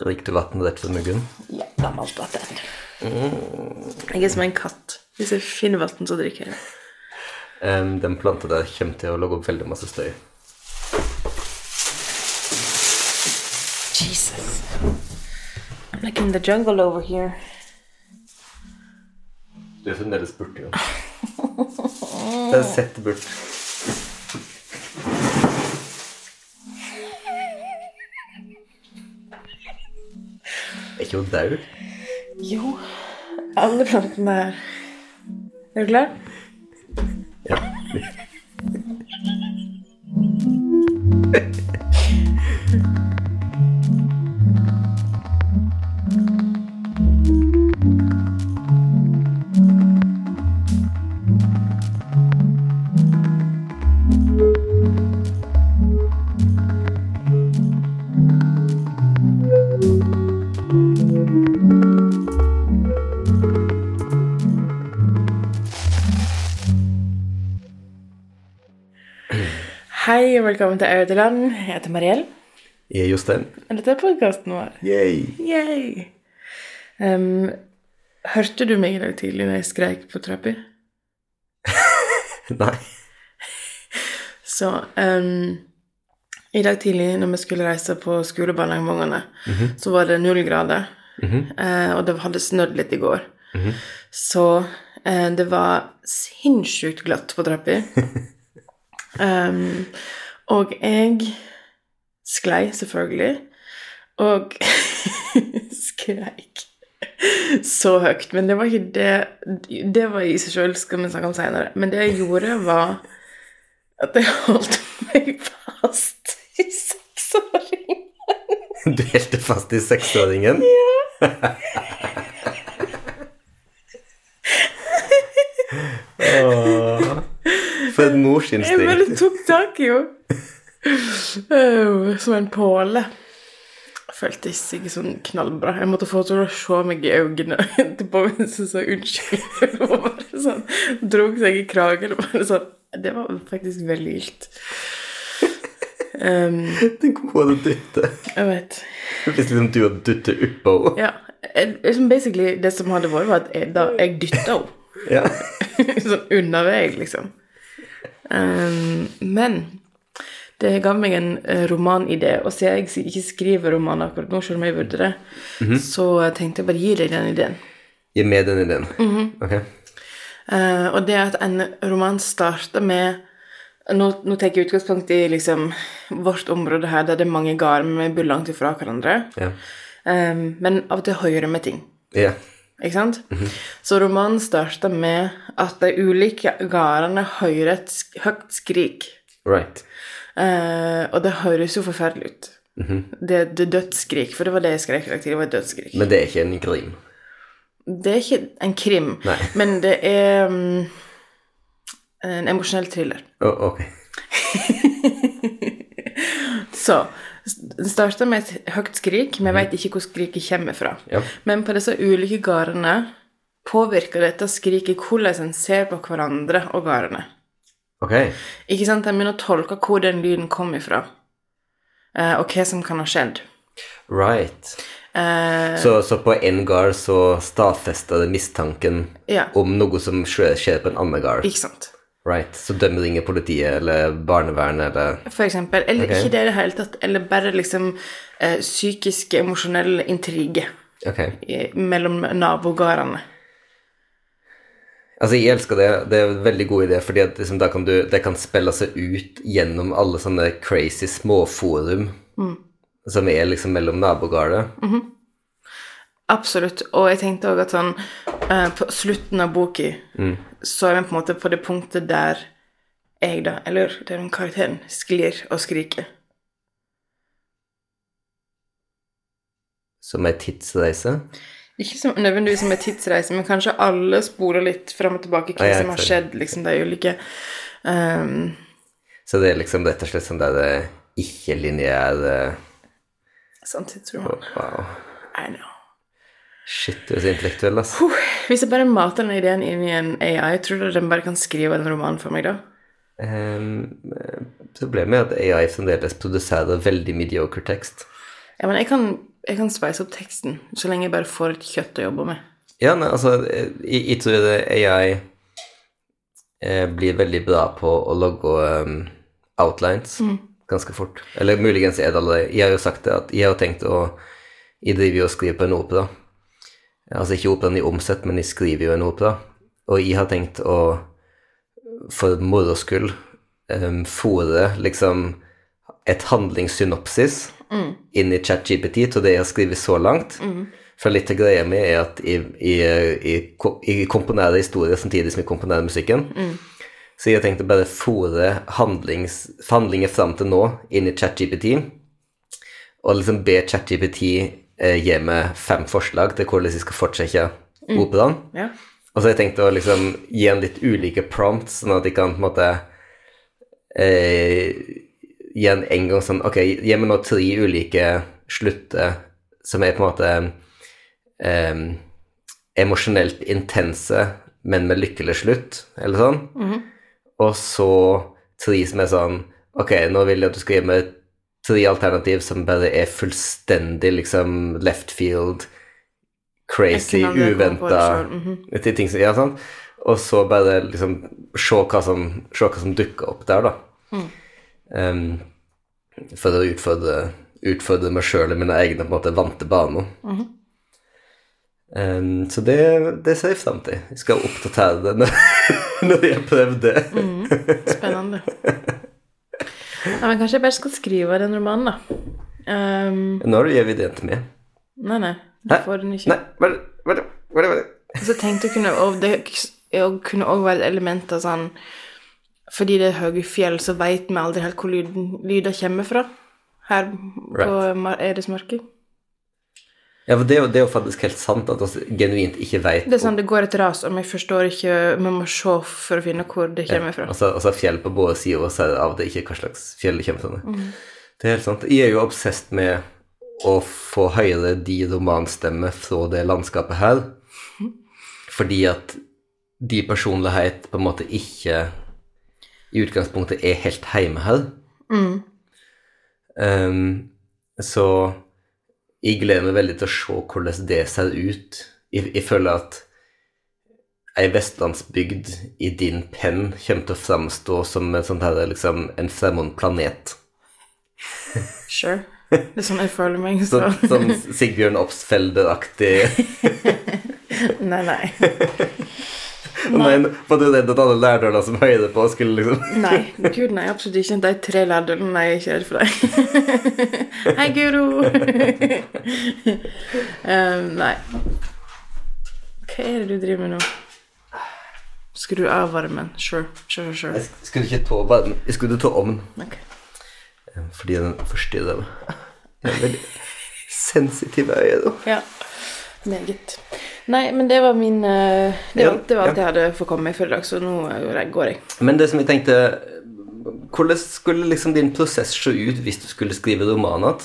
Drikker du vann rett fra muggen? Ja, gammelt vann. Jeg er som en katt. Hvis jeg finner vann, så drikker jeg det. Em, den planta der kommer til å lage opp veldig masse støy. Jesus. I'm like in the jungle over here. Du er fremdeles borte, jo. Jeg sett bort. Ikke hun død? Jo, alle plantene er Er du klar? Ja. velkommen til Audeland. Jeg heter Mariell. Jeg er Jostein. Dette er podkasten vår. Yay! Yay! Um, hørte du meg i dag tidlig når jeg skreik på trappa? Nei. Så um, i dag tidlig når vi skulle reise på skolebarnehage med ungene, så var det null grader. Eh, og det hadde snødd litt i går. Så eh, det var sinnssykt glatt på trappa. um, og jeg sklei, selvfølgelig, og skreik så høyt. Men det var ikke det Det var i seg sjøl, skal vi snakke om seinere. Men det jeg gjorde, var at jeg holdt meg fast i seksåringen. Du helte fast i seksåringen? Åh, For et Jeg bare det tok tak i henne. Som en påle. Føltes ikke sånn knallbra. Jeg måtte få henne til å se meg i øynene etterpå mens hun sa unnskyld. Hun bare sånn, Drog seg i kragen og bare sånn Det var faktisk veldig gildt. Um, Tenk om hun hadde dyttet. jeg vet. Hvis liksom du hadde dyttet oppå henne. Ja. liksom Basically, det som hadde vært, var at jeg, da, jeg dytta henne. Ja. sånn unna vei, liksom. Um, men det ga meg en eh, romanidé, og siden jeg ikke skriver roman akkurat nå, selv om jeg burde det, så tenkte jeg bare gi deg den ideen. Gi meg den ideen. Mhm. Ok. Uh, og det at en roman starter med Nå, nå tar jeg utgangspunkt i liksom vårt område her, der det er mange gårder, men vi bor langt ifra hverandre. Ja. Um, men av og til hører vi ting. Ja. Ikke sant? Så romanen starter med at de ulike gårdene hører et sk høyt skrik. Right. Eh, og det høres jo forferdelig ut. det, det er dødsskrik, for det var det jeg skrek i. Det var et dødsskrik. Men det er ikke en krim? Det er ikke en krim, Nei. men det er um, en emosjonell thriller. Å, ok. Så den starter med et høyt skrik, men jeg vet ikke hvor skriket kommer fra. Ja. Men på disse ulike gårdene påvirker dette skriket hvordan en ser på hverandre og gårdene. Okay. Ikke sant? En begynner å tolke hvor den lyden kom ifra, eh, og hva som kan ha skjedd. Right. Eh, Så, så på en gard så stadfesta det mistanken ja, om noe som skjer på en annen gard. ikke sant? Right. Så de ringer politiet eller barnevernet eller For eksempel. Eller okay. ikke det i det hele tatt, eller bare liksom eh, psykisk, emosjonell intrige okay. mellom nabogårdene. Altså, jeg elsker det. Det er en veldig god idé, fordi at liksom, kan du, det kan spille seg ut gjennom alle sånne crazy småforum som er liksom mellom nabogarder. Absolutt. Og jeg tenkte òg at sånn eh, På slutten av boka så er vi på en måte på det punktet der jeg, da, eller den karakteren, sklir og skriker. Som ei tidsreise. Ikke som, nødvendigvis som ei tidsreise, men kanskje alle spoler litt fram og tilbake hva ah, som har skjedd, liksom de ulike um... Så det er liksom rett og slett sånn der eh, ikke-lineære Sanntidsroman. Wow. I know. Shit, du er så intellektuell, ass. Puh, Hvis jeg bare mater den ideen inn i en AI, tror du den bare kan skrive en roman for meg, da? Um, problemet er at AI fremdeles produserer veldig mediocre tekst. Ja, men jeg kan, jeg kan spice opp teksten, så lenge jeg bare får et kjøtt å jobbe med. Ja, nei, altså, jeg, jeg tror det AI eh, blir veldig bra på å logge um, outlines ganske fort. Eller muligens er det allerede Jeg har jo sagt det at jeg har tenkt å Jeg driver jo og skriver på en opera. Altså ikke operaen i omsett, men jeg skriver jo en opera. Og jeg har tenkt å, for moro skyld, um, fòre liksom et handlingssynopsis inn i ChatGPT til det jeg har skrevet så langt. For litt av greia mi er at jeg, jeg, jeg, jeg komponerer historier samtidig som jeg komponerer musikken. Så jeg har tenkt å bare fòre handlinger fram til nå inn i ChatGPT, og liksom be ChatGPT gi meg fem forslag til hvordan jeg skal fortsette operaen. Ja. Og så har jeg tenkt å liksom gi en litt ulike prompts, sånn at de kan på en måte eh, gi en en gang sånn Ok, gi meg nå tre ulike slutter som er på en måte eh, emosjonelt intense, men med lykkelig slutt, eller sånn. Og så tre som er sånn Ok, nå vil jeg at du skal gi meg tre alternativ som bare er fullstendig liksom left field, crazy, uventa mm -hmm. ting som Ja, sånn. Og så bare liksom se hva som, se hva som dukker opp der, da. Mm. Um, for å utfordre, utfordre meg sjøl i mine egne på en måte vante baner. Mhm. um, så det, det ser jeg fram til. Jeg skal oppdatere det når, når jeg har prøvd det. Mm. Spennende. Ja, men kanskje jeg bare skal skrive den romanen, da. Um, Nå har du evident med. nei, nei. Du får den ikke. Nei, bare, bare, bare, bare. Så tenkte jeg kunne, og det kunne også være et element av sånn Fordi det er høye fjell, så veit vi aldri helt hvor lyden, lyder kommer fra. Her på Right. Mar- Eresmarka. Ja, for det er, jo, det er jo faktisk helt sant at vi genuint ikke veit Det er sånn, det går et ras, og vi forstår ikke Vi må se for å finne hvor det kommer fra. Altså, altså fjell på både sider, og så er det av og til ikke hva slags fjell det kommer fra. Det er helt sant. Jeg er jo obsesst med å få høre de romanstemmer fra det landskapet her, fordi at de personlighet på en måte ikke i utgangspunktet er helt hjemme her. Um, så jeg gleder meg veldig til å se hvordan det ser ut. Jeg, jeg føler at ei vestlandsbygd i din penn kommer til å framstå som en, sånn her, liksom, en fremmed planet. Sure. Det er sånn jeg føler meg. Så. Så, sånn Sigbjørn Obstfelder-aktig Nei, nei. Nei, nei, for det, det, det alle lærdøla som høyde på, skulle liksom Nei, gud nei, absolutt ikke. De tre lærdølene er ikke redd for deg. Hei, Guro! um, nei. Hva er det du driver med nå? Skru av varmen. Sure, sure, sure. Jeg skulle ikke ta varmen, jeg skulle ta ovnen, Okay. eh, fordi den forstyrrer meg. Jeg er veldig sensitive øyne, da. Ja, meget. Nei, men det var min eh, Det var, Ja, det var alt ja. jeg hadde fått komme med i dag, så nå eh, går jeg. Men det som jeg tenkte Hvordan skulle liksom din prosess se ut hvis du skulle skrive roman igjen?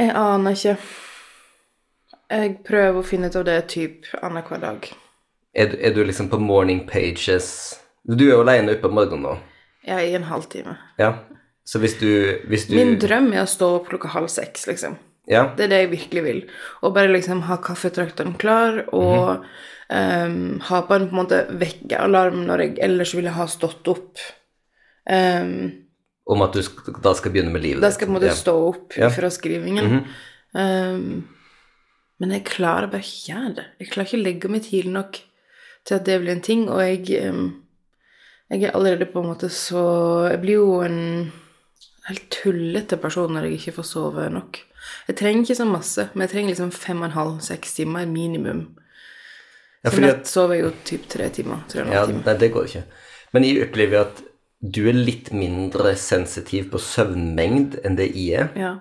Jeg aner ikke. Jeg prøver å finne ut av det typ annenhver dag. Er, du- er du liksom på morning pages Du er jo alene oppe om morgenen nå. Ja, i en halvtime. Ja. Så hvis du, hvis du Min drøm er å stå opp klokka halv seks, liksom. Ja. Det er det jeg virkelig vil. Å bare liksom ha kaffetrakteren klar, og ehm, ha på en på en måte vekkealarm når jeg ellers ville ha stått opp. Um, Om at du da skal begynne med livet da skal jeg på en måte Ja. stå opp Ja. fra skrivingen. Ehm, men jeg klarer bare ikke gjøre det. Jeg klarer ikke å legge meg tidlig nok til at det blir en ting, og jeg ehm, Jeg er allerede på en måte så Jeg blir jo en helt tullete person når jeg ikke får sove nok. Jeg trenger ikke så masse, men jeg trenger liksom fem og en halv, seks timer minimum. Ja, fordi at, sover jeg jo typ tre timer. Tre og en ja, timer. time. nei, det går ikke. Men jeg opplever at du er litt mindre sensitiv på søvnmengd enn det jeg er. Ja.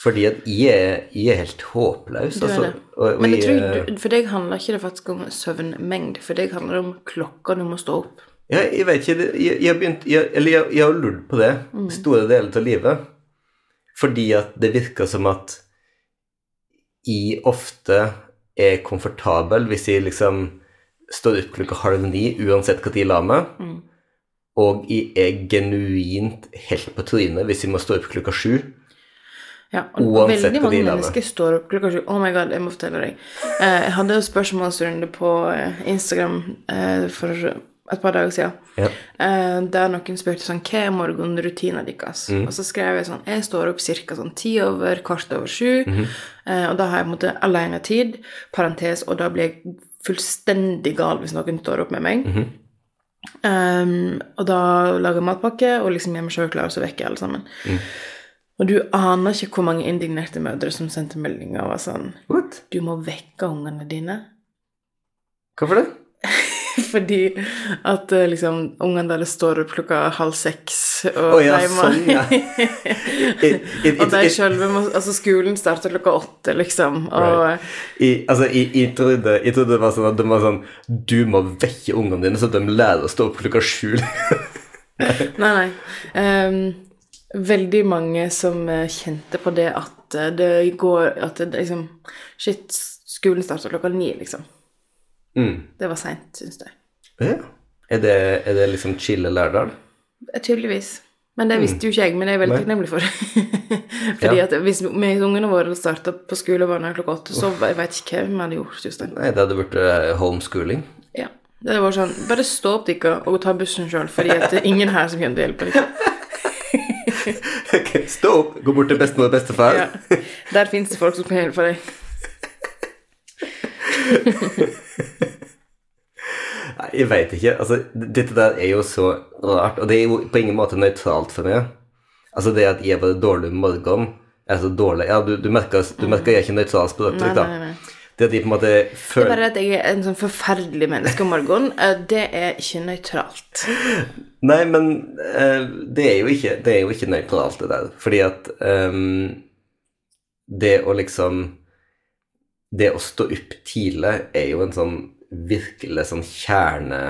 Fordi at jeg er, jeg er helt håpløs. Du er altså. det. Og, og Men jeg jeg, tror, du- for deg handler ikke det faktisk om søvnmengd. For deg handler det om klokka du må stå opp. Ja, jeg vet ikke Jeg, jeg, begynt, jeg, jeg har lurt på det Mm. store deler av livet. Fordi at det virker som at jeg ofte er komfortabel hvis jeg liksom står opp klokka halv ni uansett når jeg la meg. Mm. Og jeg er genuint helt på trynet hvis jeg må stå opp klokka sju. Ja, og veldig mange veldig mange mennesker står opp klokka sju. Oh my god, jeg må fortelle deg. Eh, jeg hadde en spørsmålsrunde på eh, Instagram eh, for et par dager siden. Ja. Uh, der noen spurte sånn Hva er morgenrutina deres? Mm. Og så skrev jeg sånn Jeg står opp ca. sånn ti over, kvart over sju. Mhm. uh, og da har jeg på en måte alenetid, parentes, og da blir jeg fullstendig gal hvis noen står opp med meg. Mhm. Um, og da lager jeg matpakke og liksom gjør meg sjøl klar, så vekker jeg alle sammen. Mm. Og du aner ikke hvor mange indignerte mødre som sendte meldinger og var sånn What? Du må vekke ungene dine. Hvorfor det? Fordi at eh, liksom ungene deres står opp klokka halv seks, og Å ja, de må sånn, ja. Og de sjølve må Altså, skolen starter klokka åtte, liksom, og Right. i, altså, jeg, jeg, trodde, jeg trodde det var sånn at de var sånn Du må vekke ungene dine, så de lærer å stå opp klokka sju. Nei, nei. Um, veldig mange som eh, kjente på det at eh, det går At det liksom Shit, skolen starter klokka ni, liksom. mm. Det var seint, syns jeg. Ja. er, det, er det liksom Chile Lærdal? Eh, Tydeligvis. Men det visste jo ikke jeg, men det er jeg veldig takknemlig for. Fordi Ja. at hvis med ungene våre starta på skole og barnehage klokka åtte, så jeg veit ikke hva vi hadde gjort. Jostein. Nei, det hadde blitt eh, homeschooling. Ja. Det var sånn Bare stå opp, dere, og ta bussen sjøl, fordi at det er ingen her som kommer til å hjelpe dere. Ok, Stå opp, gå bort til bestemor og bestefar. Ja. Der fins det folk som kan hjelpe deg. Nei, jeg veit ikke. Altså, dette der er jo så rart, og det er jo på ingen måte nøytralt for meg. Altså, det at jeg var dårlig med morgenen, er så dårlig Ja, du, du merker du merker jeg er ikke nøytral språktrykk, da. nei, nei. Det at de på en måte føler Det er bare at jeg er en sånn forferdelig menneske om morgenen. eh, Det er ikke nøytralt. Nei, men eh, det, er jo ikke, det er jo ikke nøytralt, det der. Fordi at um, det å liksom Det å stå opp tidlig er jo en sånn virkelig sånn kjerne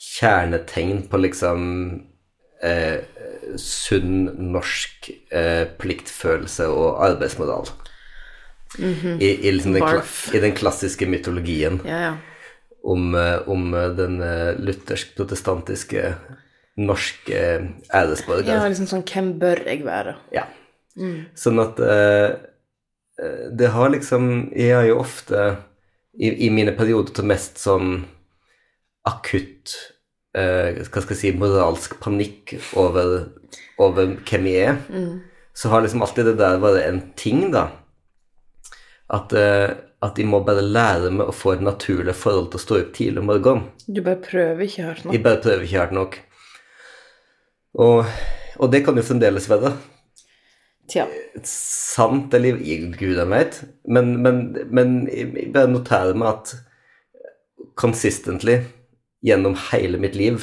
Kjernetegn på liksom eh, sunn norsk eh, pliktfølelse og arbeidsmoral. I, i, liksom den. I den klassiske mytologien Ja, ja. om, eh, om eh, den eh, luthersk-protestantiske norske æresborger. ja, liksom sånn Hvem bør jeg være? Ja. Sånn at eh, det har liksom Jeg har jo ofte i, i mine perioder til mest sånn akutt eh, Hva skal jeg si moralsk panikk over, over hvem jeg er, så har liksom alltid det der vært en ting, da. At, eh, at jeg må bare lære meg å få et naturlig forhold til å stå opp tidlig om morgenen. Du bare prøver ikke hardt nok. Jeg bare prøver ikke hardt nok. Og, og det kan jo fremdeles være Tja. sant, eller gud jeg vet, men, men, men jeg bare noterer meg at consistently gjennom hele mitt liv,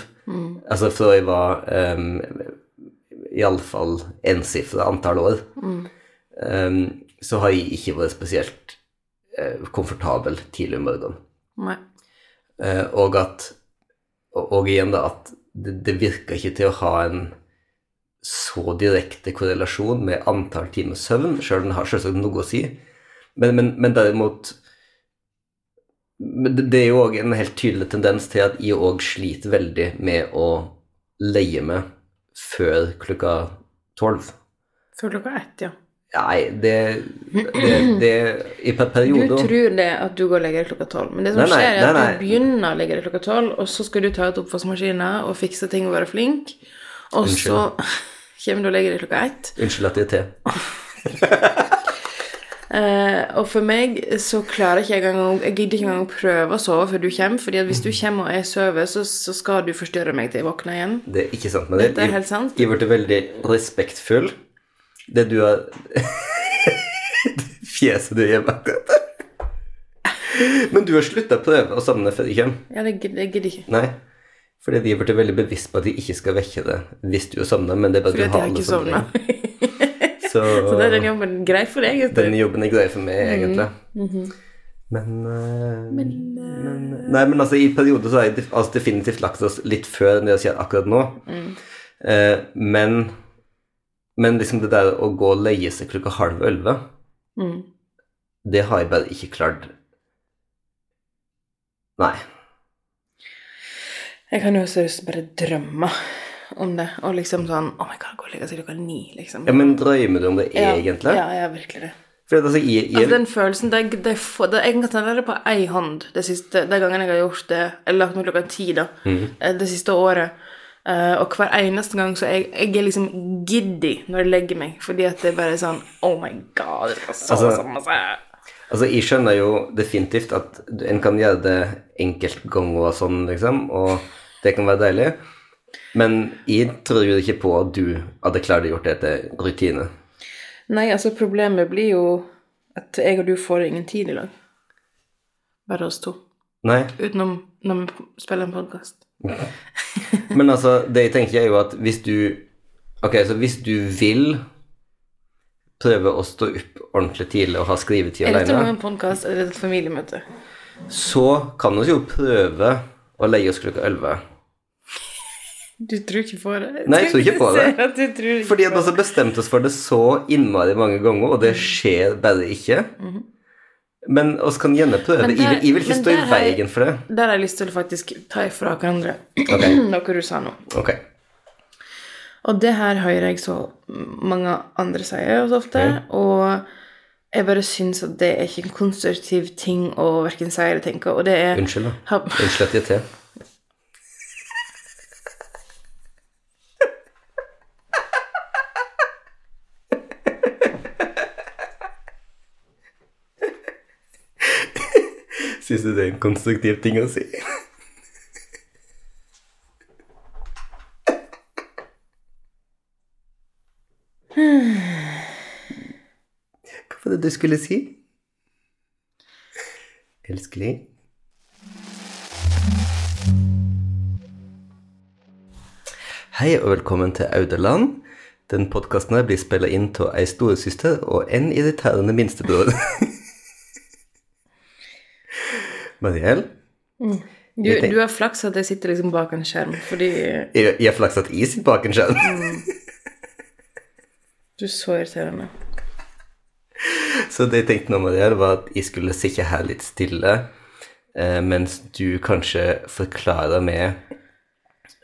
altså fra jeg var um, iallfall ensifra antall år, em, så har jeg ikke vært spesielt uh, komfortabel tidlig om morgenen. Nei. Eh, og at og, og igjen da at det, det virker ikke til å ha en så direkte korrelasjon med antall timer søvn, sjøl om den har selvsagt noe å si. Men, men, men derimot det, det er jo òg en helt tydelig tendens til at jeg òg sliter veldig med å leie meg før klokka tolv. Før klokka ett, ja. Nei, det, det, det I per- Du tror det at du går og legger deg klokka tolv, men det som Nei, skjer, er at nei, nei. du begynner å legge deg klokka tolv, og så skal du ta ut oppvaskmaskinen og fikse ting og være flink, og så kommer du og legger deg klokka ett. Unnskyld at det er te. Uh, og for meg så klarer ikke jeg engang Jeg gidder ikke engang prøve å sove før du kommer, fordi at hvis du kommer og jeg sover, så, så skal du forstyrre meg til jeg våkner igjen. Det er ikke sant med det. Dette er helt sant. Jeg ble veldig respektfull. Det du har Fjeset du gjør bak dette. Men du har slutta å prøve å sovne før jeg kommer. Ja, det gidder jeg ikke. Nei. Fordi de ble veldig bevisst på at de ikke skal vekke det hvis du sovna, men det er bare at du har ikke sovna. Så, Så det er den jobben grei for deg, den gutter. jobben er grei for meg, Mm. egentlig. Men, Men, eh, men Nei, men altså, i perioder så har jeg altså, definitivt lagt oss litt før enn det som skjer akkurat nå. Mm. Eh, men men liksom det der å gå og leie seg klokka halv elleve, Mm. det har jeg bare ikke klart Nei. Jeg kan jo seriøst bare drømme om det. Og liksom sånn Oh my god, gå og legge seg klokka ni, liksom. Ja, men drømmer du om det Ja, egentlig? Ja, ja, virkelig det. For altså, jeg, jeg, Altså, den følelsen det, det, det, Jeg kan telle det på ei hånd de gangene jeg har gjort det, eller lagt meg klokka ti, da, Mm. det siste året. Uh, og hver eneste gang så jeg, jeg er liksom giddy når jeg legger meg, fordi at det bare er sånn Oh my god, det var så, Altså- så masse Altså, jeg skjønner jo definitivt at en kan gjøre det enkeltganger og sånn, liksom, og det kan være deilig. Men jeg tror jo ikke på at du hadde klart å gjort det etter rutine. Nei, altså, problemet blir jo at jeg og du får ingen tid i lag. Bare oss to. Nei, Utenom når vi spiller en podkast. men altså, det jeg tenker er jo at hvis du Ok, så hvis du vil prøve å stå opp ordentlig tidlig og ha skrivetid alene. Eller en podkast eller er et familiemøte? så kan vi jo prøve å leie oss klokka 11. Du tror ikke på det? Nei, jeg tror ikke på det. at ikke Fordi at vi har bestemt oss for det så innmari mange ganger, og det skjer bare ikke. Men oss kan gjerne prøve. Der- jeg vil ikke stå i veien for det. Der har jeg lyst til å faktisk ta ifra hverandre okay. noe du sa nå. Ok. Og det her hører jeg så mange andre sier også ofte, og jeg bare syns at det er ikke en konstruktiv ting å verken si eller tenke, og det er Unnskyld, da. Unnskyld at jeg er til. Syns du det er en konstruktiv ting å si? Hva det du skulle si? Elskelig? Hei og velkommen til Audeland. Den podkasten blir spilla inn av ei storesøster og en irriterende minstebror. Mariell, du, du har flaks at jeg sitter liksom bak en skjerm, fordi jeg jeg har flaks at jeg sitter bak en skjerm. du er så irriterende. Så det jeg tenkte nå, Mariell, var at jeg skulle sitte her litt stille, eh, mens du kanskje forklarer meg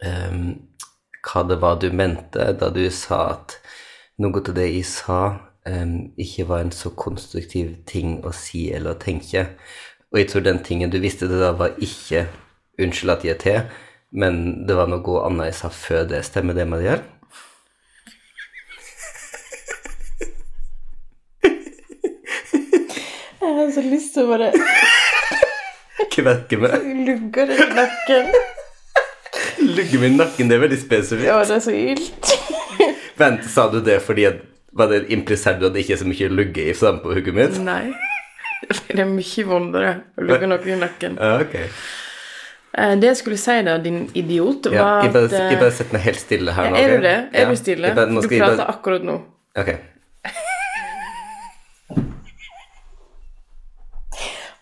eh, hva det var du mente da du sa at noe av det jeg sa, eh, ikke var en så konstruktiv ting å si eller å tenke. Og jeg tror den tingen du visste det da, var ikke 'unnskyld at jeg er til', men det var noe annet jeg sa før det. Stemmer det, Mariell? Jeg har så lyst til å bare Kverke meg. lugge deg i nakken. Lugge meg i nakken, det er veldig spesifikt. Ja, det er så ilt. Vent, sa du det fordi at var det implisert at det ikke er så mye lugge i framme på hugget mitt? Nei. Det er mye vondere å lugge noe i nakken. Ja, ok. Eh, Det jeg skulle si da, din idiot, Ja, var jeg bare, at eh, jeg bare setter meg helt stille her nå. Er ok? du det? Er Ja, du stille? jeg bare, nå du skal jeg prater bare, akkurat nå. Ok.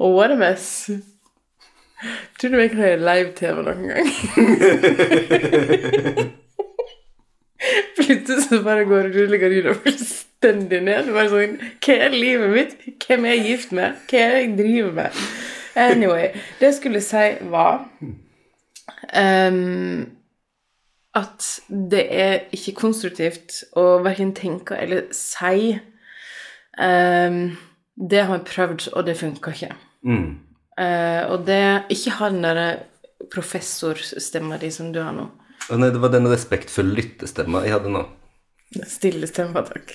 Og what a mess. Tror du jeg kan gjøre live-TV noen gang? Plutselig så bare går rullegardina fullstendig ned. Bare sånn Hva er livet mitt? Hvem er jeg gift med? Hva er det jeg driver med? Anyway, det jeg skulle si, var um, at det er ikke konstruktivt å verken tenke eller si. Um, det har vi prøvd, og det funka ikke. Mm. Eh, og det Ikke ha den derre professorstemma di som du har nå. Oh, nei, det var den respektfulle lyttestemma jeg hadde nå. Stille stemma, takk.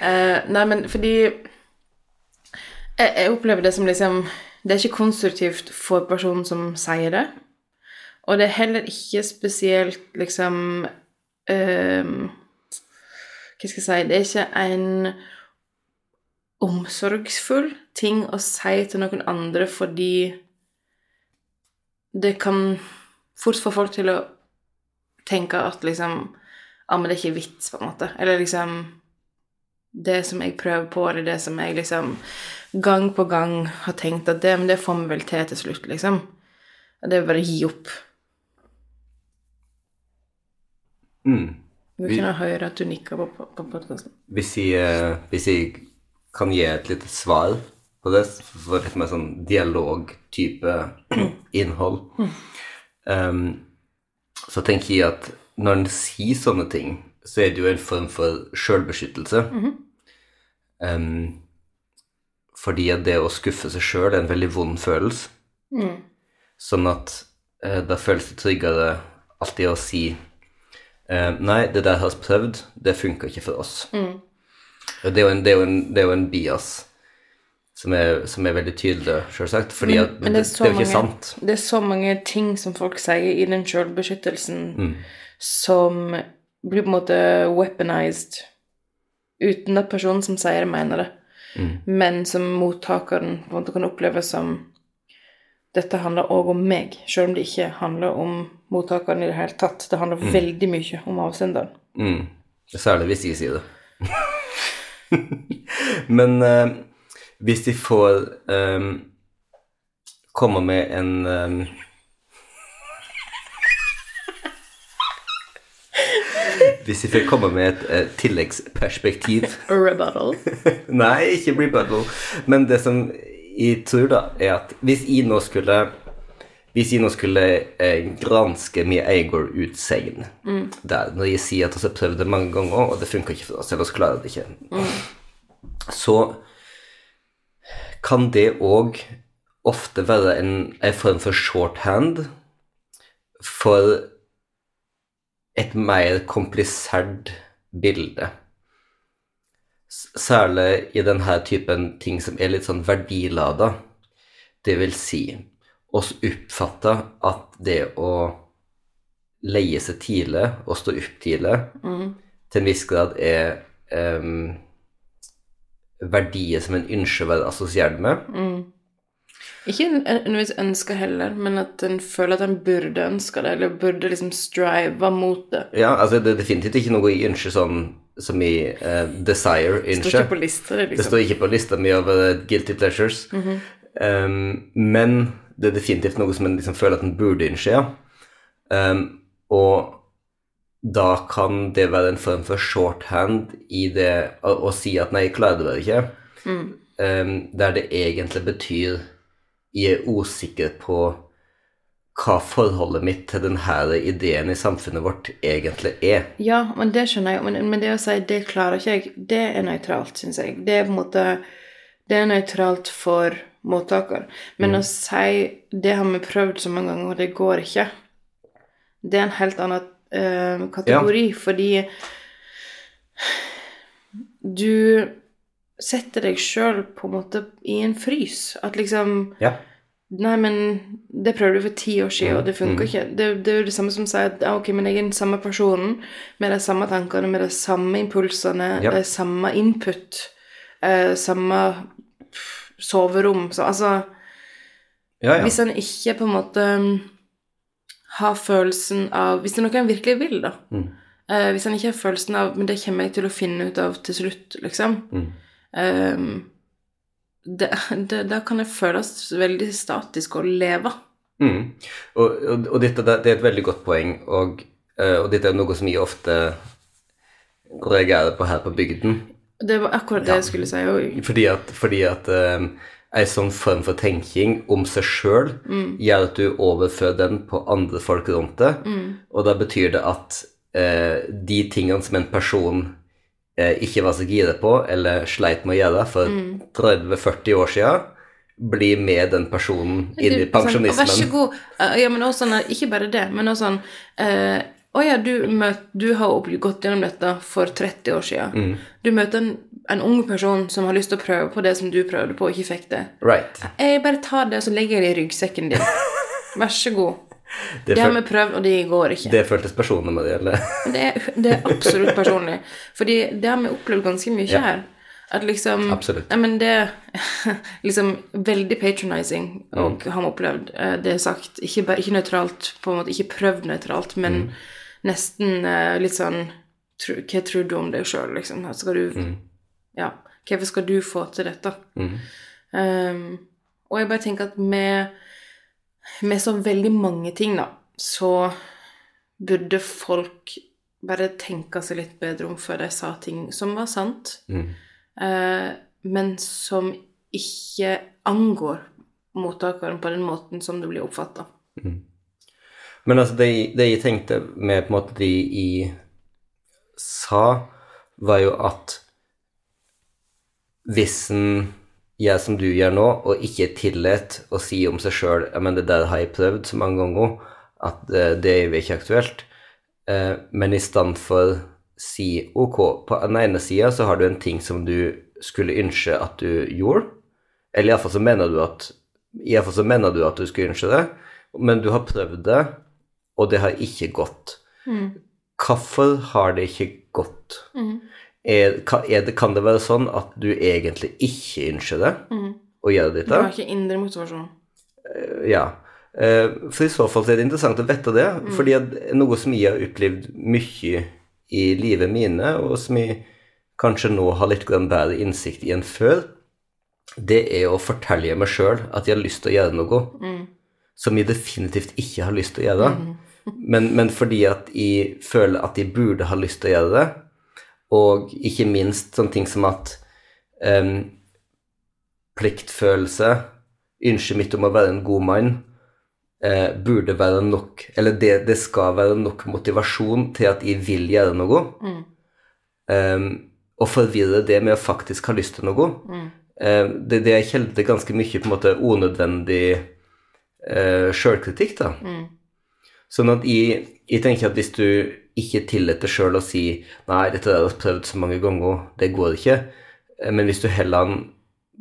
uh, nei, men fordi jeg, jeg opplever det som liksom Det er ikke konstruktivt for personen som sier det. Og det er heller ikke spesielt liksom uh, Hva skal jeg si Det er ikke en omsorgsfull ting å si til noen andre fordi det kan fort få folk til å tenke at liksom Ja, men det er ikke vits, på en måte. Eller liksom Det som jeg prøver på, eller det som jeg liksom gang på gang har tenkt at det, men det får vi vel til til slutt, liksom. Det er bare å gi opp. Mm. Du Vi- kan høre at du nikker på, på, på podkasten. Hvis jeg, eh, hvis jeg kan gi et lite svar på det, for litt mer sånn dialogtype innhold um, så tenker jeg at når en sier sånne ting, så er det jo en form for sjølbeskyttelse. Em, fordi at det å skuffe seg sjøl er en veldig vond følelse. Sånn at eh, da føles det tryggere alltid å si eh, Nei, det der har vi prøvd, det funka ikke for oss. Og Det er jo en, det er jo en, det er jo en bias som er, som er veldig tydelig, selvsagt. Fordi at det, det, er jo ikke mange- sant. Det er så mange ting som folk sier i den sjølbeskyttelsen Mm. som blir på en måte weaponized uten at personen som sier det, mener det. Mm. Men som mottakeren på en måte kan oppleve som dette handler òg om meg, selv om det ikke handler om mottakeren i det hele tatt. Det handler veldig mye om avsenderen. Mm. Særlig hvis jeg sier det. Men eh, hvis de får eh, komme med en eh, Hvis de får komme med et eh, tilleggsperspektiv Rebuttal. Nei, ikke rebuttal. Men det som jeg tror, da, er at hvis jeg nå skulle Hvis jeg nå skulle eh, granske min egen utsagn der, Når jeg sier at vi har prøvd det mange ganger, og det funker ikke for oss, ellers klarer det ikke, så kan det òg ofte være en, en form for shorthand for et mer komplisert bilde. Særlig i denne typen ting som er litt sånn verdilada. Det vil si, oss oppfatter at det å leie seg tidlig og stå opp tidlig til en viss grad er um, verdier som en ønsker å være assosiert med. Ikke nødvendigvis ønske heller, men at en føler at en burde ønske det, eller burde liksom strive mot det. Ja, altså det er definitivt ikke noe jeg ønsker sånn som i uh, desire Det står ønsker. ikke på lista, det, Det liksom. står ikke på lista mi over guilty pleasures. um, men det er definitivt noe som en liksom føler at en burde innse. Ja. Um, og da kan det være en form for shorthand i det å, å si at 'nei, jeg klarer det bare ikke', um, der det egentlig betyr jeg er usikker på hva forholdet mitt til denne ideen i samfunnet vårt egentlig er. Ja, men det skjønner jeg. Men, men det å si 'det klarer ikke jeg', det er nøytralt, syns jeg. Det er på en måte Det er nøytralt for mottaker. Men å si 'det har vi prøvd så mange ganger, og det går ikke', det er en helt annen uh, kategori, fordi du setter deg sjøl på en måte i en frys. At liksom Ja. Nei, men det prøvde du for ti år siden, og det funka ikke. Det, det er jo det samme som å si at ok, men jeg er den samme personen med de samme tankene, med de samme impulsene, Ja. de samme input, eh, samme pff, soverom. Så altså Ja, ja. Hvis en ikke på en måte mm, har følelsen av Hvis det er noe en virkelig vil, da. Mm. Eh, hvis en ikke har følelsen av Men det kommer jeg til å finne ut av til slutt, liksom. Mm. Eh, det, det, da kan det føles veldig statisk å leve. Mm. Og, og, og dette det er et veldig godt poeng, og, eh, og dette er noe som jeg ofte reagerer på her på bygden. Det var akkurat det jeg skulle si. Og, Fordi at, fordi at eh, en sånn form for tenking om seg sjøl gjør at du overfører den på andre folk rundt deg, og da betyr det at uh, de tingene som en person uh, ikke var så gira på, eller sleit med å gjøre for 30-40 år siden, blir med den personen inn i Sånn, «Å, Vær så god. Ja, men også sånn, ikke bare det, men også sånn eh, Å ja, du, møt, du har gått gjennom dette for 30 år siden. Du møter en, en ung person som har lyst til å prøve på det som du prøvde på, og ikke fikk det. Right. Jeg bare tar det, og så legger jeg det i ryggsekken din. Vær så god. Det, Det har vi prøvd, og det går ikke. det føltes personlig med det, eller? Det er, det er absolutt personlig. Fordi det har vi opplevd ganske mye Ja. her. At liksom Absolutt. Nei, men det liksom veldig patronizing, og Mm. har vi opplevd. Eh, Det er sagt ikke, bare, ikke nøytralt, på en måte ikke prøvd nøytralt, men Mm. Nesten eh, litt sånn tro- Hva tror du om deg sjøl, liksom? Her Skal du Mm. Ja. Hvorfor skal du få til dette? Um, og jeg bare tenker at med, med så veldig mange ting, da, så burde folk bare tenke seg litt bedre om før de sa ting som var sant, Mm. eh, men som ikke angår mottakeren på den måten som det blir oppfatta. Men altså, det, det jeg tenkte med på en måte de jeg sa, var jo at hvis en gjør som du gjør nå, og ikke er tillatt å si om seg sjøl men det der har jeg prøvd så mange ganger, at eh, det er jo ikke aktuelt, eh, men i stedet for si ok, på den ene sida så har du en ting som du skulle ønske at du gjorde, eller iallfall så mener du at Iallfall så mener du at du skulle ønske det, men du har prøvd det, og det har ikke gått. Hvorfor har det ikke gått? Er, er det, kan det være sånn at du egentlig ikke ønsker det, å gjøre dette? Du har ikke indre motivasjon. Ja. Eh, For i så fall er det interessant å vite det, fordi at noe som jeg har opplevd mye i livet mine, og som jeg kanskje nå har litt bedre innsikt i enn før, det er å fortelle meg sjøl at jeg har lyst til å gjøre noe som jeg definitivt ikke har lyst til å gjøre, men, men fordi at jeg føler at jeg burde ha lyst til å gjøre det, og ikke minst sånne ting som at um, pliktfølelse, ønsket mitt om å være en god mann, uh, burde være nok, eller det, det skal være nok motivasjon til at jeg vil gjøre noe. Em, og forvirre det med å faktisk ha lyst til noe. Eh, det, det er kilde ganske mye på en måte unødvendig uh, sjølkritikk, da. Sånn at jeg, jeg tenker at hvis du ikke tillater sjøl å si 'nei, dette har jeg prøvd så mange ganger, det går ikke', eh, men hvis du heller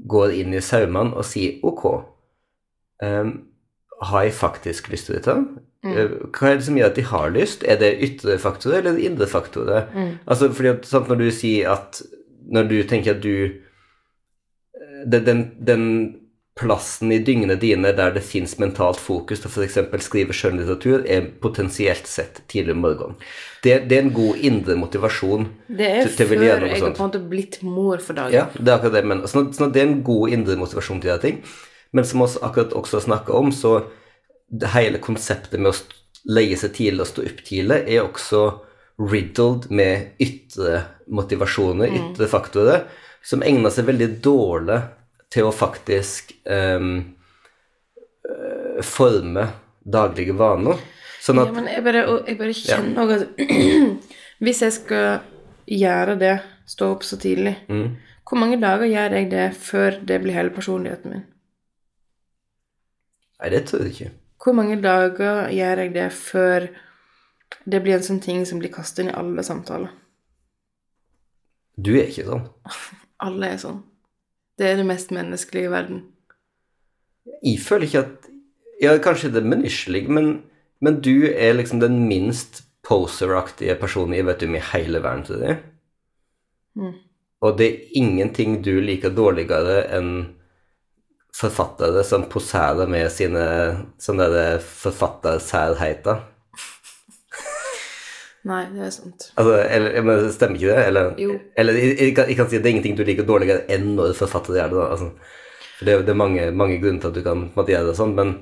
går inn i saumene og sier 'ok, um, har jeg faktisk lyst til dette'? Mm. Hva er det som gjør at de har lyst? Er det ytre faktorer eller indre faktorer? Altså, fordi at, sant, når du sier at Når du tenker at du eh, det- den, den plassen i dyngene dine der det fins mentalt fokus til f.eks. skrive skjønnlitteratur, er potensielt sett tidlig om morgenen. Det, det er en god indre motivasjon. Det er til- til før jeg har på en måte blitt mor for dagen. Ja, det er akkurat det Men. Sånn sånn det er en god indre motivasjon til å gjøre ting. Men som vi akkurat også snakka om, så det hele konseptet med å leie seg tidlig og stå opp tidlig er også riddled med ytre motivasjoner, ytre faktorer, som egner seg veldig dårlig til å faktisk øh, forme daglige vaner. Sånn Ja, men jeg bare, jeg bare kjenner også at hvis jeg skal gjøre det, stå opp så tidlig, Mm. hvor mange dager gjør jeg det før det blir hele personligheten min? Nei, det tror jeg ikke. Hvor mange dager gjør jeg det før det blir en sånn ting som blir kastet inn i alle samtaler? Du er ikke sånn. Alle er sånn. Det er det mest menneskelige i verden. Jeg føler ikke at Ja, kanskje det er menneskelig, men, men du er liksom den minst poseraktige personen jeg vet om i hele verden til deg. Mm. Og det er ingenting du liker dårligere enn forfattere som poserer med sine sånne forfattersærheter. Nei, det er sant. Altså, eller, men Stemmer ikke det? Eller, Jo. eller jeg, jeg, kan, jeg kan si at det er ingenting du liker dårligere enn når forfatter gjør det. da, altså. For det, det er mange, mange grunner til at du kan måte, gjøre det sånn, men,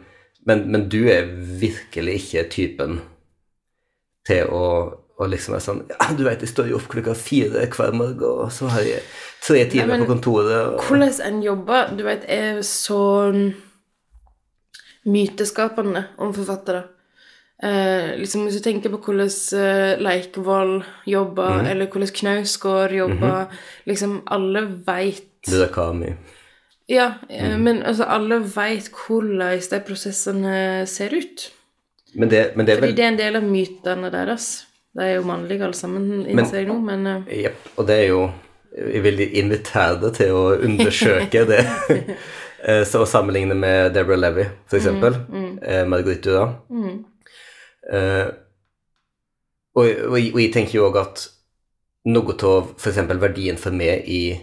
men, men du er virkelig ikke typen til å, å liksom være sånn Ja, du vet, jeg står jo opp klokka fire hver morgen, og så har jeg tre timer men på kontoret. Og, Hvordan en jobber, du vet, er så myteskapende om forfattere. Eh, liksom Hvis du tenker på hvordan eh, Leikvoll jobber, mm. eller hvordan Knausgård jobber Liksom, alle veit Murakami. Ja, eh, Mhm. men altså, alle veit hvordan de prosessene ser ut. Men det, men det Fordi vel det er en del av mytene deres. De er jo mannlige alle sammen, innser jeg nå, men Jepp, uh... Og det er jo Jeg vil invitere deg til å undersøke det. Eh, Så å sammenligne med Deborah Levy, for eksempel. eh, Marguerite Duras. Eh, og, og, og jeg tenker jo òg at noe av f.eks. verdien for meg i,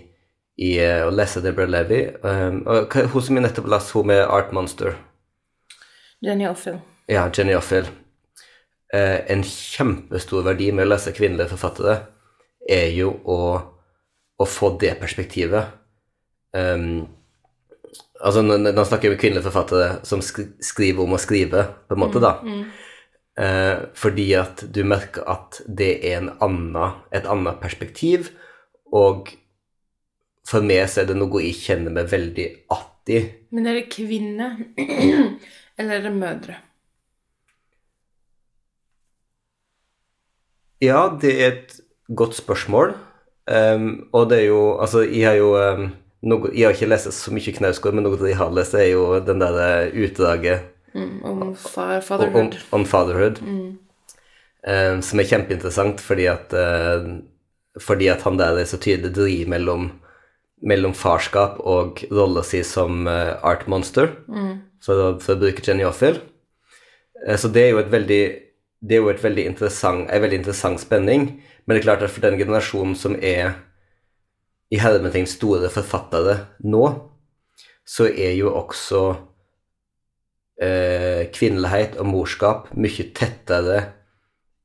i uh, å lese Deborah Levy um, og Hun som jeg nettopp leste, hun med Art Monster. Jenny Offill. Ja, Jenny Offill. Uh, en kjempestor verdi med å lese kvinnelige forfattere er jo å, å få det perspektivet. Um, altså, nå, nå snakker jeg om kvinnelige forfattere som skri skriver om å skrive, på en måte, da. Eh, fordi at du merker at det er en annen, et annet perspektiv, og for meg så er det noe jeg kjenner meg veldig att i. Men er det kvinner, eller er det mødre? Ja, det er et godt spørsmål. Um, og det er jo Altså, jeg har jo um, noe, Jeg har ikke lest så mye Knausgård, men noe av det jeg har lest, er jo den der eh, utdraget Mm, om fa fatherhood. om fatherhood. Um, som er kjempeinteressant fordi at uh, Fordi at han der er så tydelig driv mellom, mellom farskap og rolla si som uh, art monster, for, å, for å bruke Jenny Offill. Uh, Så det er jo et veldig det er jo et veldig interessant, en veldig interessant spenning, men det er klart at for den generasjonen som er i hermetegn store forfattere nå, så er jo også kvinnelighet og morskap mye tettere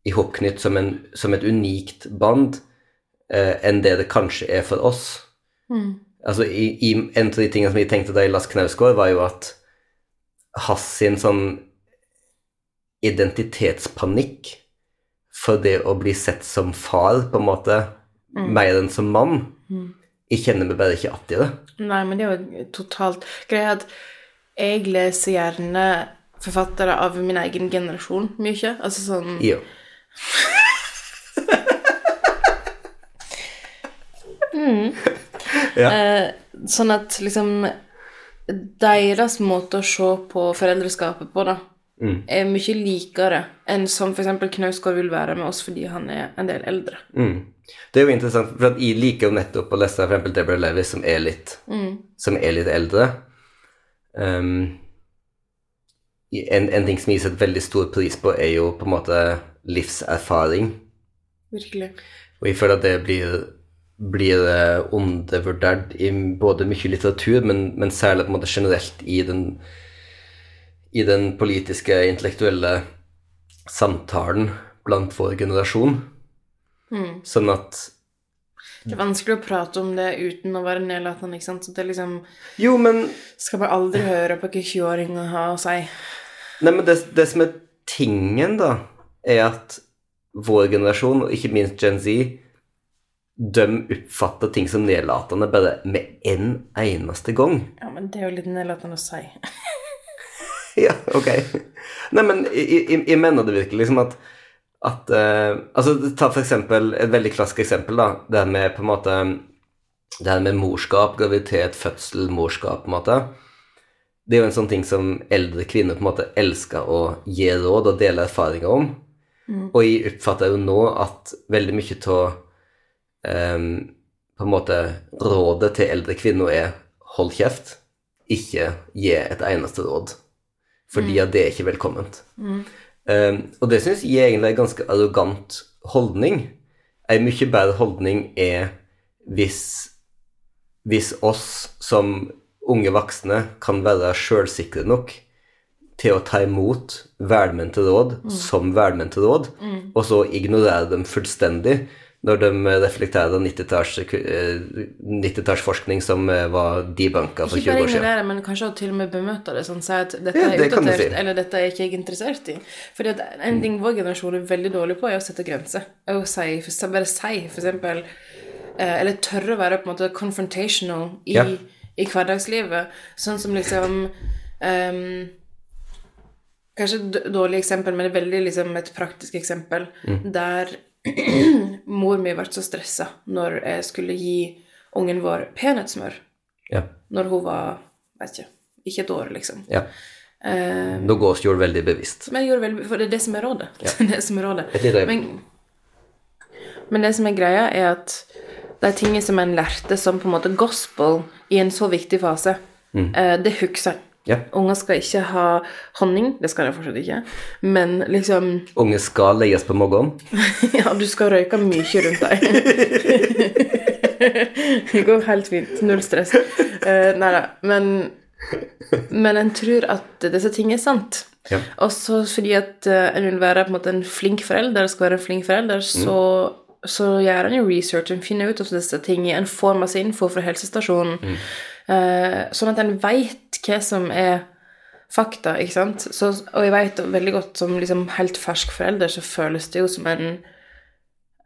ihopknytt som, en, som et unikt band eh, enn det det kanskje er for oss. Altså, i, i, En av de tingene som jeg tenkte da i las Knausgård, var jo at Hass sin sånn identitetspanikk for det å bli sett som far, på en måte, mer enn som mann. Jeg kjenner meg bare ikke att i det. Nei, men det er jo totalt Greia at jeg leser gjerne forfattere av min egen generasjon mye. Altså sånn Jo. ja. eh, Sånn at liksom Deres måte å se på foreldreskapet på, da, Mm. er mye likere enn som f.eks. Knausgård vil være med oss fordi han er en del eldre. Mm. Det er jo interessant, for jeg liker jo nettopp å lese eksempel Deborah Levis, som er litt, som er litt eldre. Um, en, en ting som gis et veldig stor pris på, er jo på en måte livserfaring. Virkelig. Og jeg føler at det blir, blir eh, undervurdert i både mye litteratur, men, men særlig på en måte generelt i den, i den politiske, intellektuelle samtalen blant vår generasjon. Sånn at Det er vanskelig å prate om det uten å være nedlatende, ikke sant. Så det liksom Jo, men Skal bare aldri høre på hva 20-åringer har å si. Nei, men det, det som er tingen, da, er at vår generasjon, og ikke minst Gen Z, de oppfatter ting som nedlatende bare med en eneste gang. Ja, men det er jo litt nedlatende å si. Ja, ok. Nei, men jeg, jeg, jeg mener det virkelig liksom at, at eh, Altså, ta for eksempel et veldig klassisk eksempel, da. Det her med på en måte Det her med morskap, graviditet, fødsel, morskap, på en måte. Det er jo en sånn ting som eldre kvinner på en måte elsker å gi råd og dele erfaringer om. Og jeg oppfatter jo nå at veldig mye av på en måte rådet til eldre kvinner er hold kjeft, ikke gi et eneste råd. Fordi at det er ikke velkomment. Um, og det syns jeg egentlig er en ganske arrogant holdning. En mye bedre holdning er hvis, hvis oss som unge voksne kan være sjølsikre nok til å ta imot velmente råd som velmente råd, og så ignorere dem fullstendig når de reflekterer 90-tallsforskning som eh, var debunka for 20 år siden. Ikke bare ignorere, men kanskje til og med bemøte det sånn, si at dette Ja, det er utdatert, si. eller dette er ikke jeg interessert i. Fordi at en ting vår generasjon er veldig dårlig på, er å sette grenser. Er Å si, bare si, for eksempel eh, Eller tørre å være på en måte confrontational i, Ja. i hverdagslivet. Sånn som liksom um, Kanskje et dårlig eksempel, men det er veldig liksom et praktisk eksempel. Mm. Der mor mi ble så stressa når jeg skulle gi ungen vår peanøttsmør Ja. når hun var vet ikke, ikke et år, liksom. ja. Eh, Nå gås gjorde veldig bevisst. men jeg gjorde veldig, for det er det som er rådet. Det er det som er rådet. Men, men det som er greia, er at de tingene som en lærte som på en måte gospel i en så viktig fase, eh, det husker en. Ja. Unger skal ikke ha honning, det skal de fortsatt ikke, men liksom Unge skal legges på morgenen. Ja, du skal røyke mye rundt deg. det går helt fint. Null stress. Uh, nei da. Men, men en tror at disse tingene er sant. Ja. Og så fordi at uh, en vil være på en måte en flink forelder, skal være en flink forelder, så, så gjør en jo research, en finner ut av disse tingene, en får masse info fra helsestasjonen, eh, sånn at en veit hva som er fakta, ikke sant? Så, og jeg vet veldig godt, som liksom helt fersk forelder, så føles det jo som en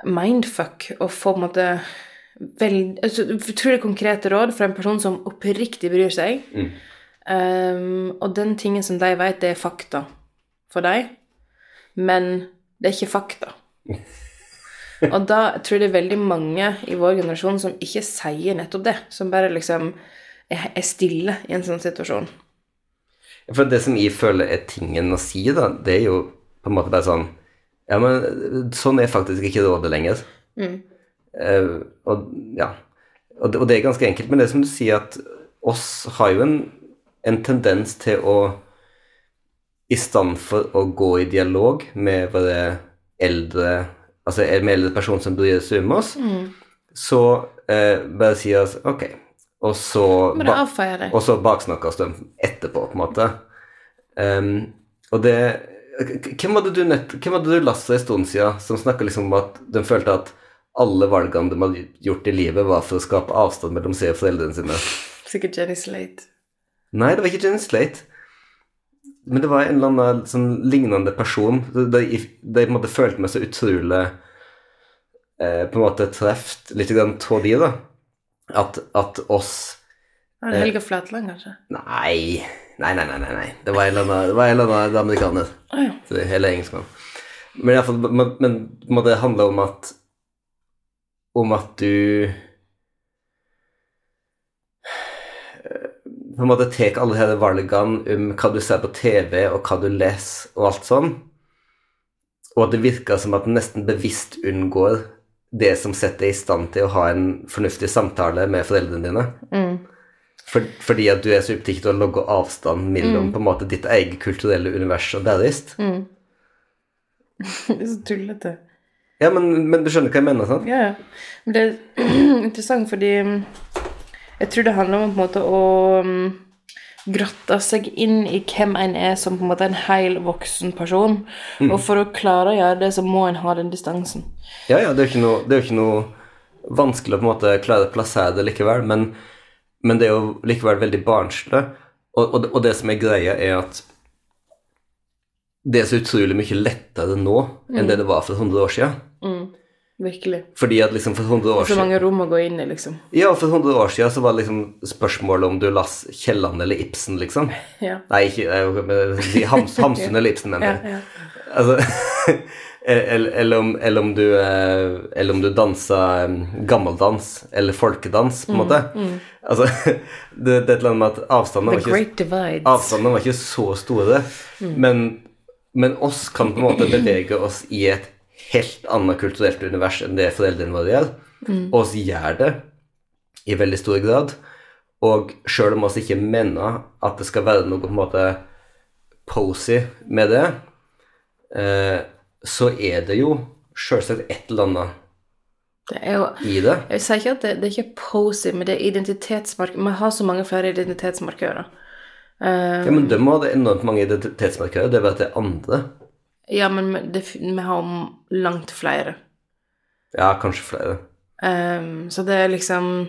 mindfuck å få på en måte veld, altså, utrolig konkrete råd fra en person som oppriktig bryr seg. Um, og den tingen som de vet, det er fakta for dem, men det er ikke fakta. Og da tror jeg det er veldig mange i vår generasjon som ikke sier nettopp det. Som bare liksom er stille i en sånn situasjon. For det som jeg føler er tingen å si, da, det er jo på en måte bare sånn Ja, men sånn er faktisk ikke rådet lenger. Eh, og ja. Og det, og det er ganske enkelt, men det som du sier, at oss har jo en, en tendens til å i stand for å gå i dialog med våre eldre Altså med eldre personer som bryr seg om oss, så eh, bare sier oss ok, og så ba- og så baksnakkes de etterpå, på en måte. Um, og det Hvem hadde, du nett, hvem hadde du lest for en stund siden som snakka liksom om at de følte at alle valgene de hadde gjort i livet, var for å skape avstand mellom seg og foreldrene sine? Sikkert Jenny Slate. Nei, det var ikke Jenny Slate. Men det var en eller annen sånn lignende person. De, de, de følte meg så utrolig eh, på en måte treft litt av de, da. At, at oss Er det Helge Flatland, kanskje? Nei. Nei, nei, nei. nei. Det var en eller annen, var amerikaner. Oh, ja. Eller engelskmann. Men, i men, men det handler om at Om at du eh, På en måte tar alle disse valgene om hva du ser på TV, og hva du leser, og alt sånn. Og at det virker som at du nesten bevisst unngår det som setter deg i stand til å ha en fornuftig samtale med foreldrene dine. Mm. For, fordi at du er så opptatt av å logge avstand mellom på en måte ditt eget kulturelle univers og deres. Mm. Det er så tullete. Ja, men, men du skjønner hva jeg mener, sant? Ja, ja. Men det er interessant fordi mm, jeg tror det handler om på en måte å mm, grotte seg inn i hvem en er som på en måte en hel voksen person. Og for å klare å gjøre det, så må en ha den distansen. Ja, ja, det er jo ikke noe, det er ikke noe vanskelig å på en måte klare å plassere det likevel, men, men det er jo likevel veldig barnslig. Og, og, det- og det som er greia, er at det er så utrolig mye lettere nå enn det det var for 100 år siden. Virkelig. Fordi at liksom for 100 år Så mange rom å gå inn i, liksom. Ja, for 100 år siden så var det liksom spørsmålet om du las Kielland eller Ibsen, liksom. Ja. Nei, ikke jeg si Hams, Hamsun eller Ibsen, mener jeg. ja. Altså, eller, eller, om, eller, om du, eh, eller om du dansa eh, gammeldans eller folkedans, på en måte. Altså, det, det er et eller annet med at avstandene var ikke, Great var ikke så store. Men, men oss kan på en måte bevege oss i et helt annet kulturelt univers enn det foreldrene våre gjør. Og vi gjør det i veldig stor grad. Og sjøl om vi ikke mener at det skal være noe på en måte posy med det, eh, så er det jo sjølsagt et eller annet Det er jo i det. Jeg sier ikke at det, det er ikke posy, men det er identitetsmark... Vi har så mange flere identitetsmarkører. Um, Ja, men de har enormt mange identitetsmarkører. Det var at det er andre. Ja, men det, vi har langt flere. Ja, kanskje flere. Um, så det er liksom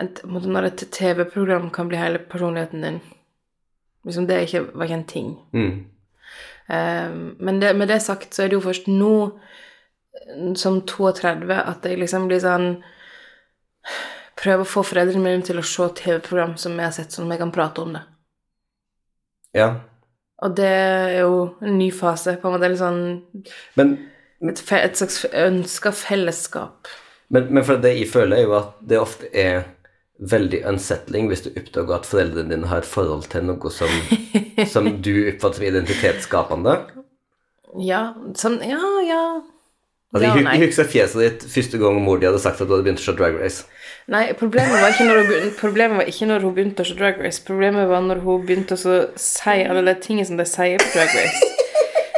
et, Når et TV-program kan bli hele personligheten din liksom Det ikke, var ikke en ting. Mm. Um, men det, med det sagt så er det jo først nå, som 32, at jeg liksom blir sånn Prøver å få foreldrene mine til å se TV-program som jeg har sett, sånn at vi kan prate om det. Ja. Og det er jo en ny fase. på en måte litt sånn Men, Et, et slags ønska fellesskap. men, men for det jeg føler, er jo at det ofte er veldig unsettling hvis du oppdager at foreldrene dine har et forhold til noe som, som du oppfatter som identitetsskapende. Ja, sånn Ja, ja. Altså, ja jeg, jeg husker fjeset ditt første gang mor di hadde sagt at du hadde begynt å se Drag Race. Nei, problemet var, hun, problemet var ikke når hun begynte å se Drag Race. Problemet var når hun begynte å si alle de tingene som de sier på Drag Race.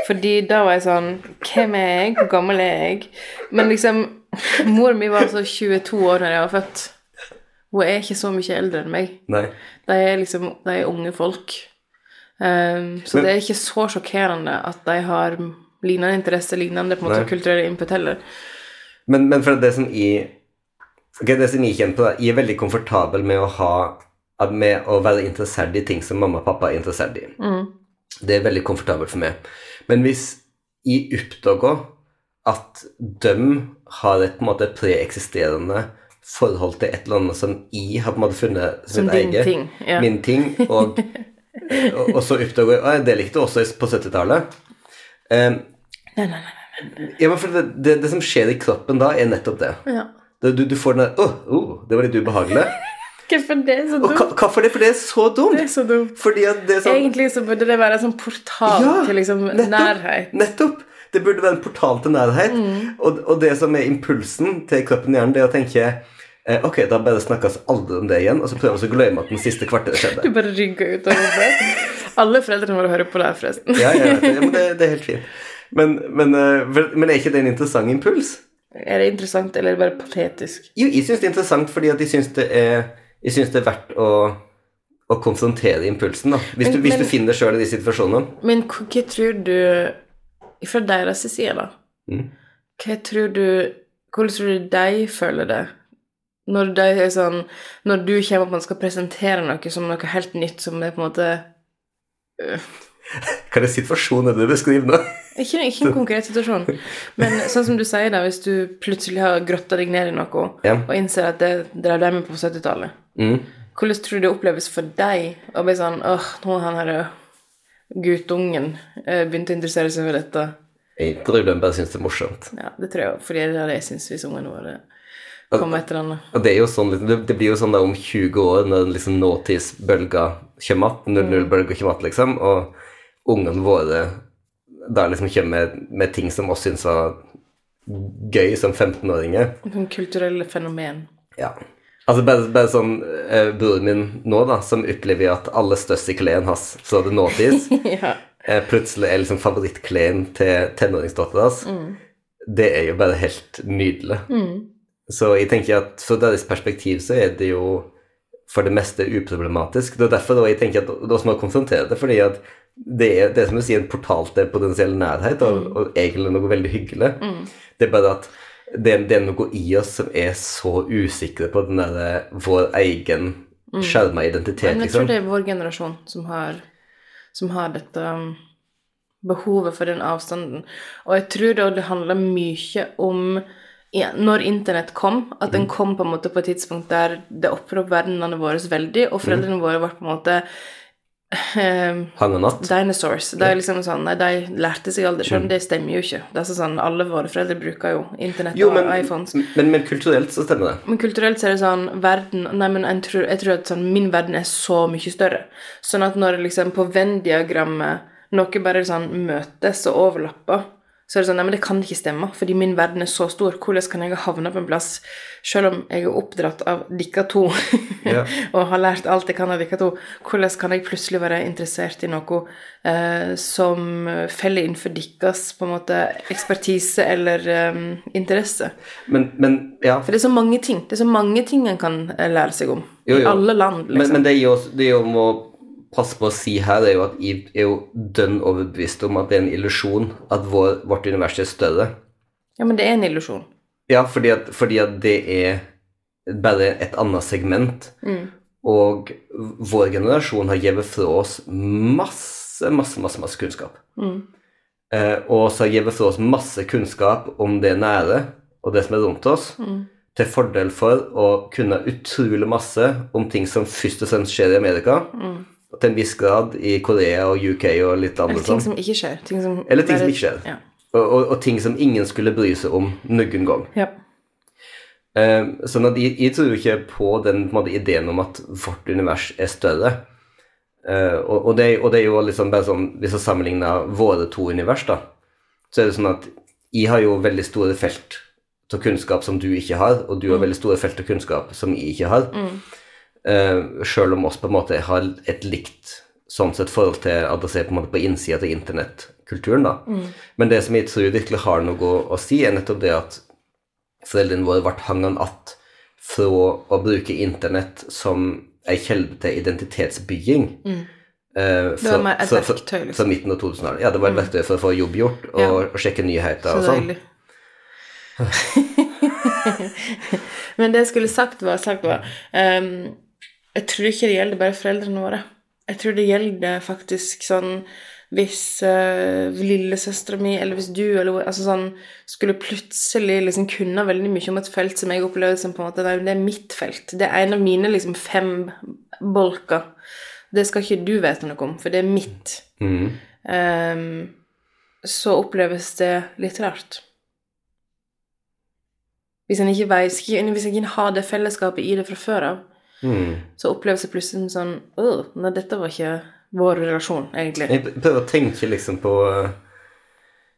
Fordi da var jeg sånn Hvem er jeg? Hvor gammel er jeg? Men liksom Mor mi var altså 22 år da jeg var født. Hun er ikke så mye eldre enn meg. Nei. De er liksom De er unge folk. Um, så Men- det er ikke så sjokkerende at de har lignende interesse, lignende på en måte Nei. kulturelle input heller. Men, men for det som jeg ok, det som jeg kjenner på, da, jeg er veldig komfortabel med å ha med å være interessert i ting som mamma og pappa er interessert i. Det er veldig komfortabelt for meg. Men hvis jeg oppdager at de har et på en måte preeksisterende forhold til et eller annet som jeg har på en måte funnet som din eget, ting, ja. min ting, og, og, og så oppdager jeg at det likte jeg også på 70-tallet. Um, Nei, nei, nei. Ja, men for det, det, det som skjer i kroppen da, er nettopp det. Ja. Det- Du, du får den der oh, oh, det var litt ubehagelig. Hvorfor det er så dumt? hvorfor det? For det er så Det dumt. er så dumt. Fordi det er sånn Egentlig så burde det være en sånn portal Ja, til liksom nettopp. nærhet. Nettopp. Det burde være en portal til nærhet. Mm. Og, og det som er impulsen til kroppen i hjernen, det er å tenke eh, Ok, da bare snakkes aldri om det igjen, og så prøver vi å glemme at den siste kvarteret skjedde. Du bare rygger ut av hodet. Alle foreldrene våre hører på det, her, forresten. Ja, ja, det, men det, det er helt fint. Men, men, eh, men er ikke det en interessant impuls? Er det interessant, eller er det bare patetisk? Jo, jeg syns det er interessant fordi at jeg syns det det er verdt å, å konfrontere impulsen. da. Hvis, Men- du, hvis men- du finner deg sjøl i de situasjonene. Men hva tror du Fra deres side, da. Mm. Hva tror du Hvordan tror du de føler det? Når de er sånn Når du kommer opp og skal presentere noe som noe helt nytt, som er på en måte Hva er det situasjonen du beskriver nå? Ikke, ikke en konkret situasjon, men sånn som du sier, da, hvis du plutselig har grotta deg ned i noe Ja. og innser at det drev deg med på 70-tallet, Mm. hvordan tror du det oppleves for deg å bli sånn åh, nå har han her guttungen eh, begynt å interessere seg for dette? Jeg tror de bare syns det er morsomt. Ja, det tror jeg fordi det er det jeg syns hvis ungene våre kommer etter henne. Og det er jo sånn, det, det blir jo sånn da om 20 år, når liksom nåtidsbølga kommer igjen, 00-bølga kommer igjen, liksom, og ungene våre da liksom kommer med, med ting som oss syns var gøy som 15-åringer. Noen kulturelle fenomen. Ja. Altså bare, bare sånn eh, Broren min nå, da, som opplever at alle største klærne hans så det nåtids, ja. eh, plutselig er liksom favorittklærne til tenåringsdattera hans, det er jo bare helt nydelig. Så jeg tenker at fra deres perspektiv så er det jo for det meste uproblematisk. Det er derfor da jeg tenker at det også må konfrontere det, fordi at det er det er som du sier, en portal til potensiell nærhet, og, og egentlig noe veldig hyggelig. Det er bare at det, det er noe i oss som er så usikre på den der, vår egen skjerma identitet, Men jeg tror liksom. det er vår generasjon som har, som har dette um, behovet for den avstanden. Og jeg tror det, det handler mye om ja, når internett kom, at den kom på en måte på et tidspunkt der det åpner verdenene våre veldig, og foreldrene våre var på en måte eh, Han og natt. Dinosaurs. Det er liksom sånn, nei, De lærte seg aldri, sjøl, mm. det stemmer jo ikke. Det er sånn, Alle våre foreldre bruker jo internett Jo, og iPhones. men, men kulturelt så stemmer det. Men kulturelt så er det sånn verden, nei, men jeg tror, jeg tror at sånn, min verden er så mye større. Sånn at når liksom på Venn-diagrammet noe bare sånn møtes og overlapper, så er det sånn Nei, men det kan ikke stemme, fordi min verden er så stor. Hvordan kan jeg ha havna på en plass, selv om jeg er oppdratt av dere to og har lært alt jeg kan av dere to, hvordan kan jeg plutselig være interessert i noe eh, som faller innenfor deres på en måte ekspertise eller eh, interesse? Men, men ja. For det er så mange ting. Det er så mange ting en kan eh, lære seg om. Jo, I alle land, Men, liksom. men det er jo, det jeg må passe på å si her, er jo at jeg er jo dønn overbevist om at det er en illusjon at vår, vårt univers er større. Ja, men det er en illusjon. Ja, fordi at, fordi at det er bare et annet segment. Og vår generasjon har gitt fra oss masse, masse, masse, masse kunnskap. Eh, og så har gitt fra oss masse kunnskap om det nære og det som er rundt oss, til fordel for å kunne utrolig masse om ting som først og fremst skjer i Amerika, og til en viss grad i Korea og UK og litt andre Eller ting sånn. som ikke skjer. Ting som Eller ting som ikke skjer. Ja. Og, og, og ting som ingen skulle bry seg om noen gang. ja. Eh, sånn at jeg, jeg tror ikke på den på måte, ideen om at vårt univers er større. Uh, og, og, det, og det er jo liksom bare sånn Hvis jeg sammenligner våre to univers, da, så er det sånn at jeg har jo veldig store felt av kunnskap som du ikke har, og du har veldig store felt av kunnskap som jeg ikke har. Eh, Sjøl om oss på en måte har et likt sånn sett forhold til at det er på en måte på innsida til internettkulturen, da. Men det som jeg tror virkelig har noe å si, er nettopp det at foreldrene våre ble hangen att fra å bruke internett som ei kilde til identitetsbygging. eh, Det var mer et fra- fra- verktøy, liksom. Fra midten av 2000-tallet. Ja, det var et verktøy for å få jobb gjort og, Ja. og sjekke nyheter Så og sånn. Men det jeg skulle sagt, var, sagt var ehm, Jeg tror ikke det gjelder bare foreldrene våre. Jeg tror det gjelder faktisk sånn hvis uh, lillesøstera mi, eller hvis du, eller altså sånn, skulle plutselig liksom kunne veldig mye om et felt som jeg opplevde som på en måte, det er mitt felt. Det er en av mine liksom fem bolker. Det skal ikke du vite noe om, for det er mitt. Mm. Um, så oppleves det litt rart. Hvis en ikke, vet, ikke har det fellesskapet i det fra før av, Mm. så oppleves det plutselig sånn Åh, nei, dette var ikke vår relasjon, egentlig. Jeg prøver å tenke liksom på uh,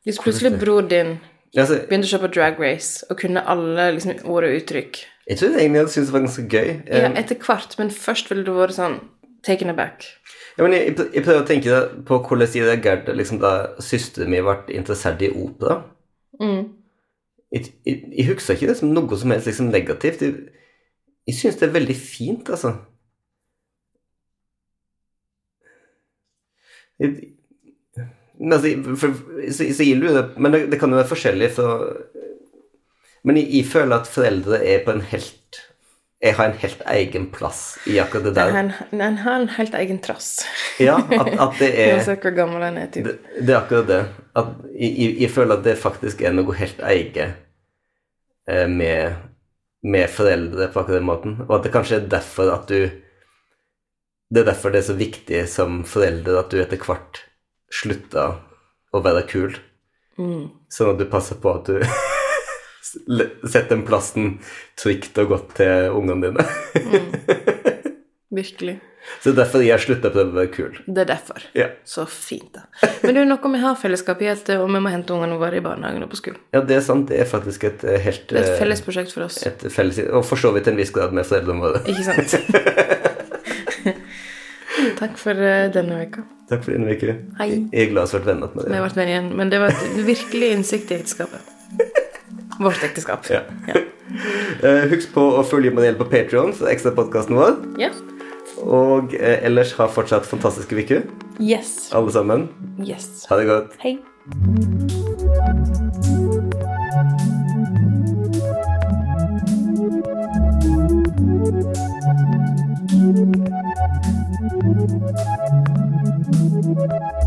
Hvis plutselig bror din altså, begynte å kjøpe Drag Race og kunne alle liksom, ord og uttrykk Jeg tror egentlig jeg syntes det var ganske gøy. Ja, Eh, etter hvert, men først ville du vært sånn taken aback. Ja, men jeg, jeg prøver å tenke på hvordan jeg reagerte liksom, da søsteren min ble interessert i opera. Mm. Jeg, jeg, jeg husker ikke det som noe som helst liksom, negativt. Jeg, jeg syns det er veldig fint, altså. Men altså, for, så, så jeg lurer Men det, det kan jo være forskjellig, så Men jeg, jeg føler at foreldre er på en helt Jeg har en helt egen plass i akkurat det der. Han, han har en helt egen trass. Ja, at, at det er Uansett hvor gammel han er. Typ. Det, det er akkurat det. At jeg, jeg, jeg føler at det faktisk er noe helt eget eh, med, med foreldre på akkurat den måten. Og at det kanskje er derfor at du Det er derfor det er så viktig som forelder at du etter hvert slutter å være kul. Mm. Sånn at du passer på at du setter den plassen trygt og godt til ungene dine. Virkelig. Så det er derfor jeg slutter å prøve å være kul. Det er derfor. Ja. Så fint, da. Men det er noe vi har fellesskap i, at og vi må hente ungene våre i barnehagen og på skolen. ja, det er sant. Det er faktisk et eh, helt Det er et eh, felles prosjekt for oss. et felles, og for så vidt en viss grad med foreldrene våre. Ikke sant? Takk for eh, denne uka. Takk for denne uka. Hei. Jeg er glad for å ha vært venner med Vi har vært venner igjen, men det var et virkelig innsikt i ekteskapet. Vårt ekteskap. Ja. Ja. Husk på å følge Mariell på Patreon for ekstra podkasten vår. ja. Og eh, ellers ha fortsatt fantastiske uker, Yes. alle sammen. Yes. Ha det godt. Hei. Thank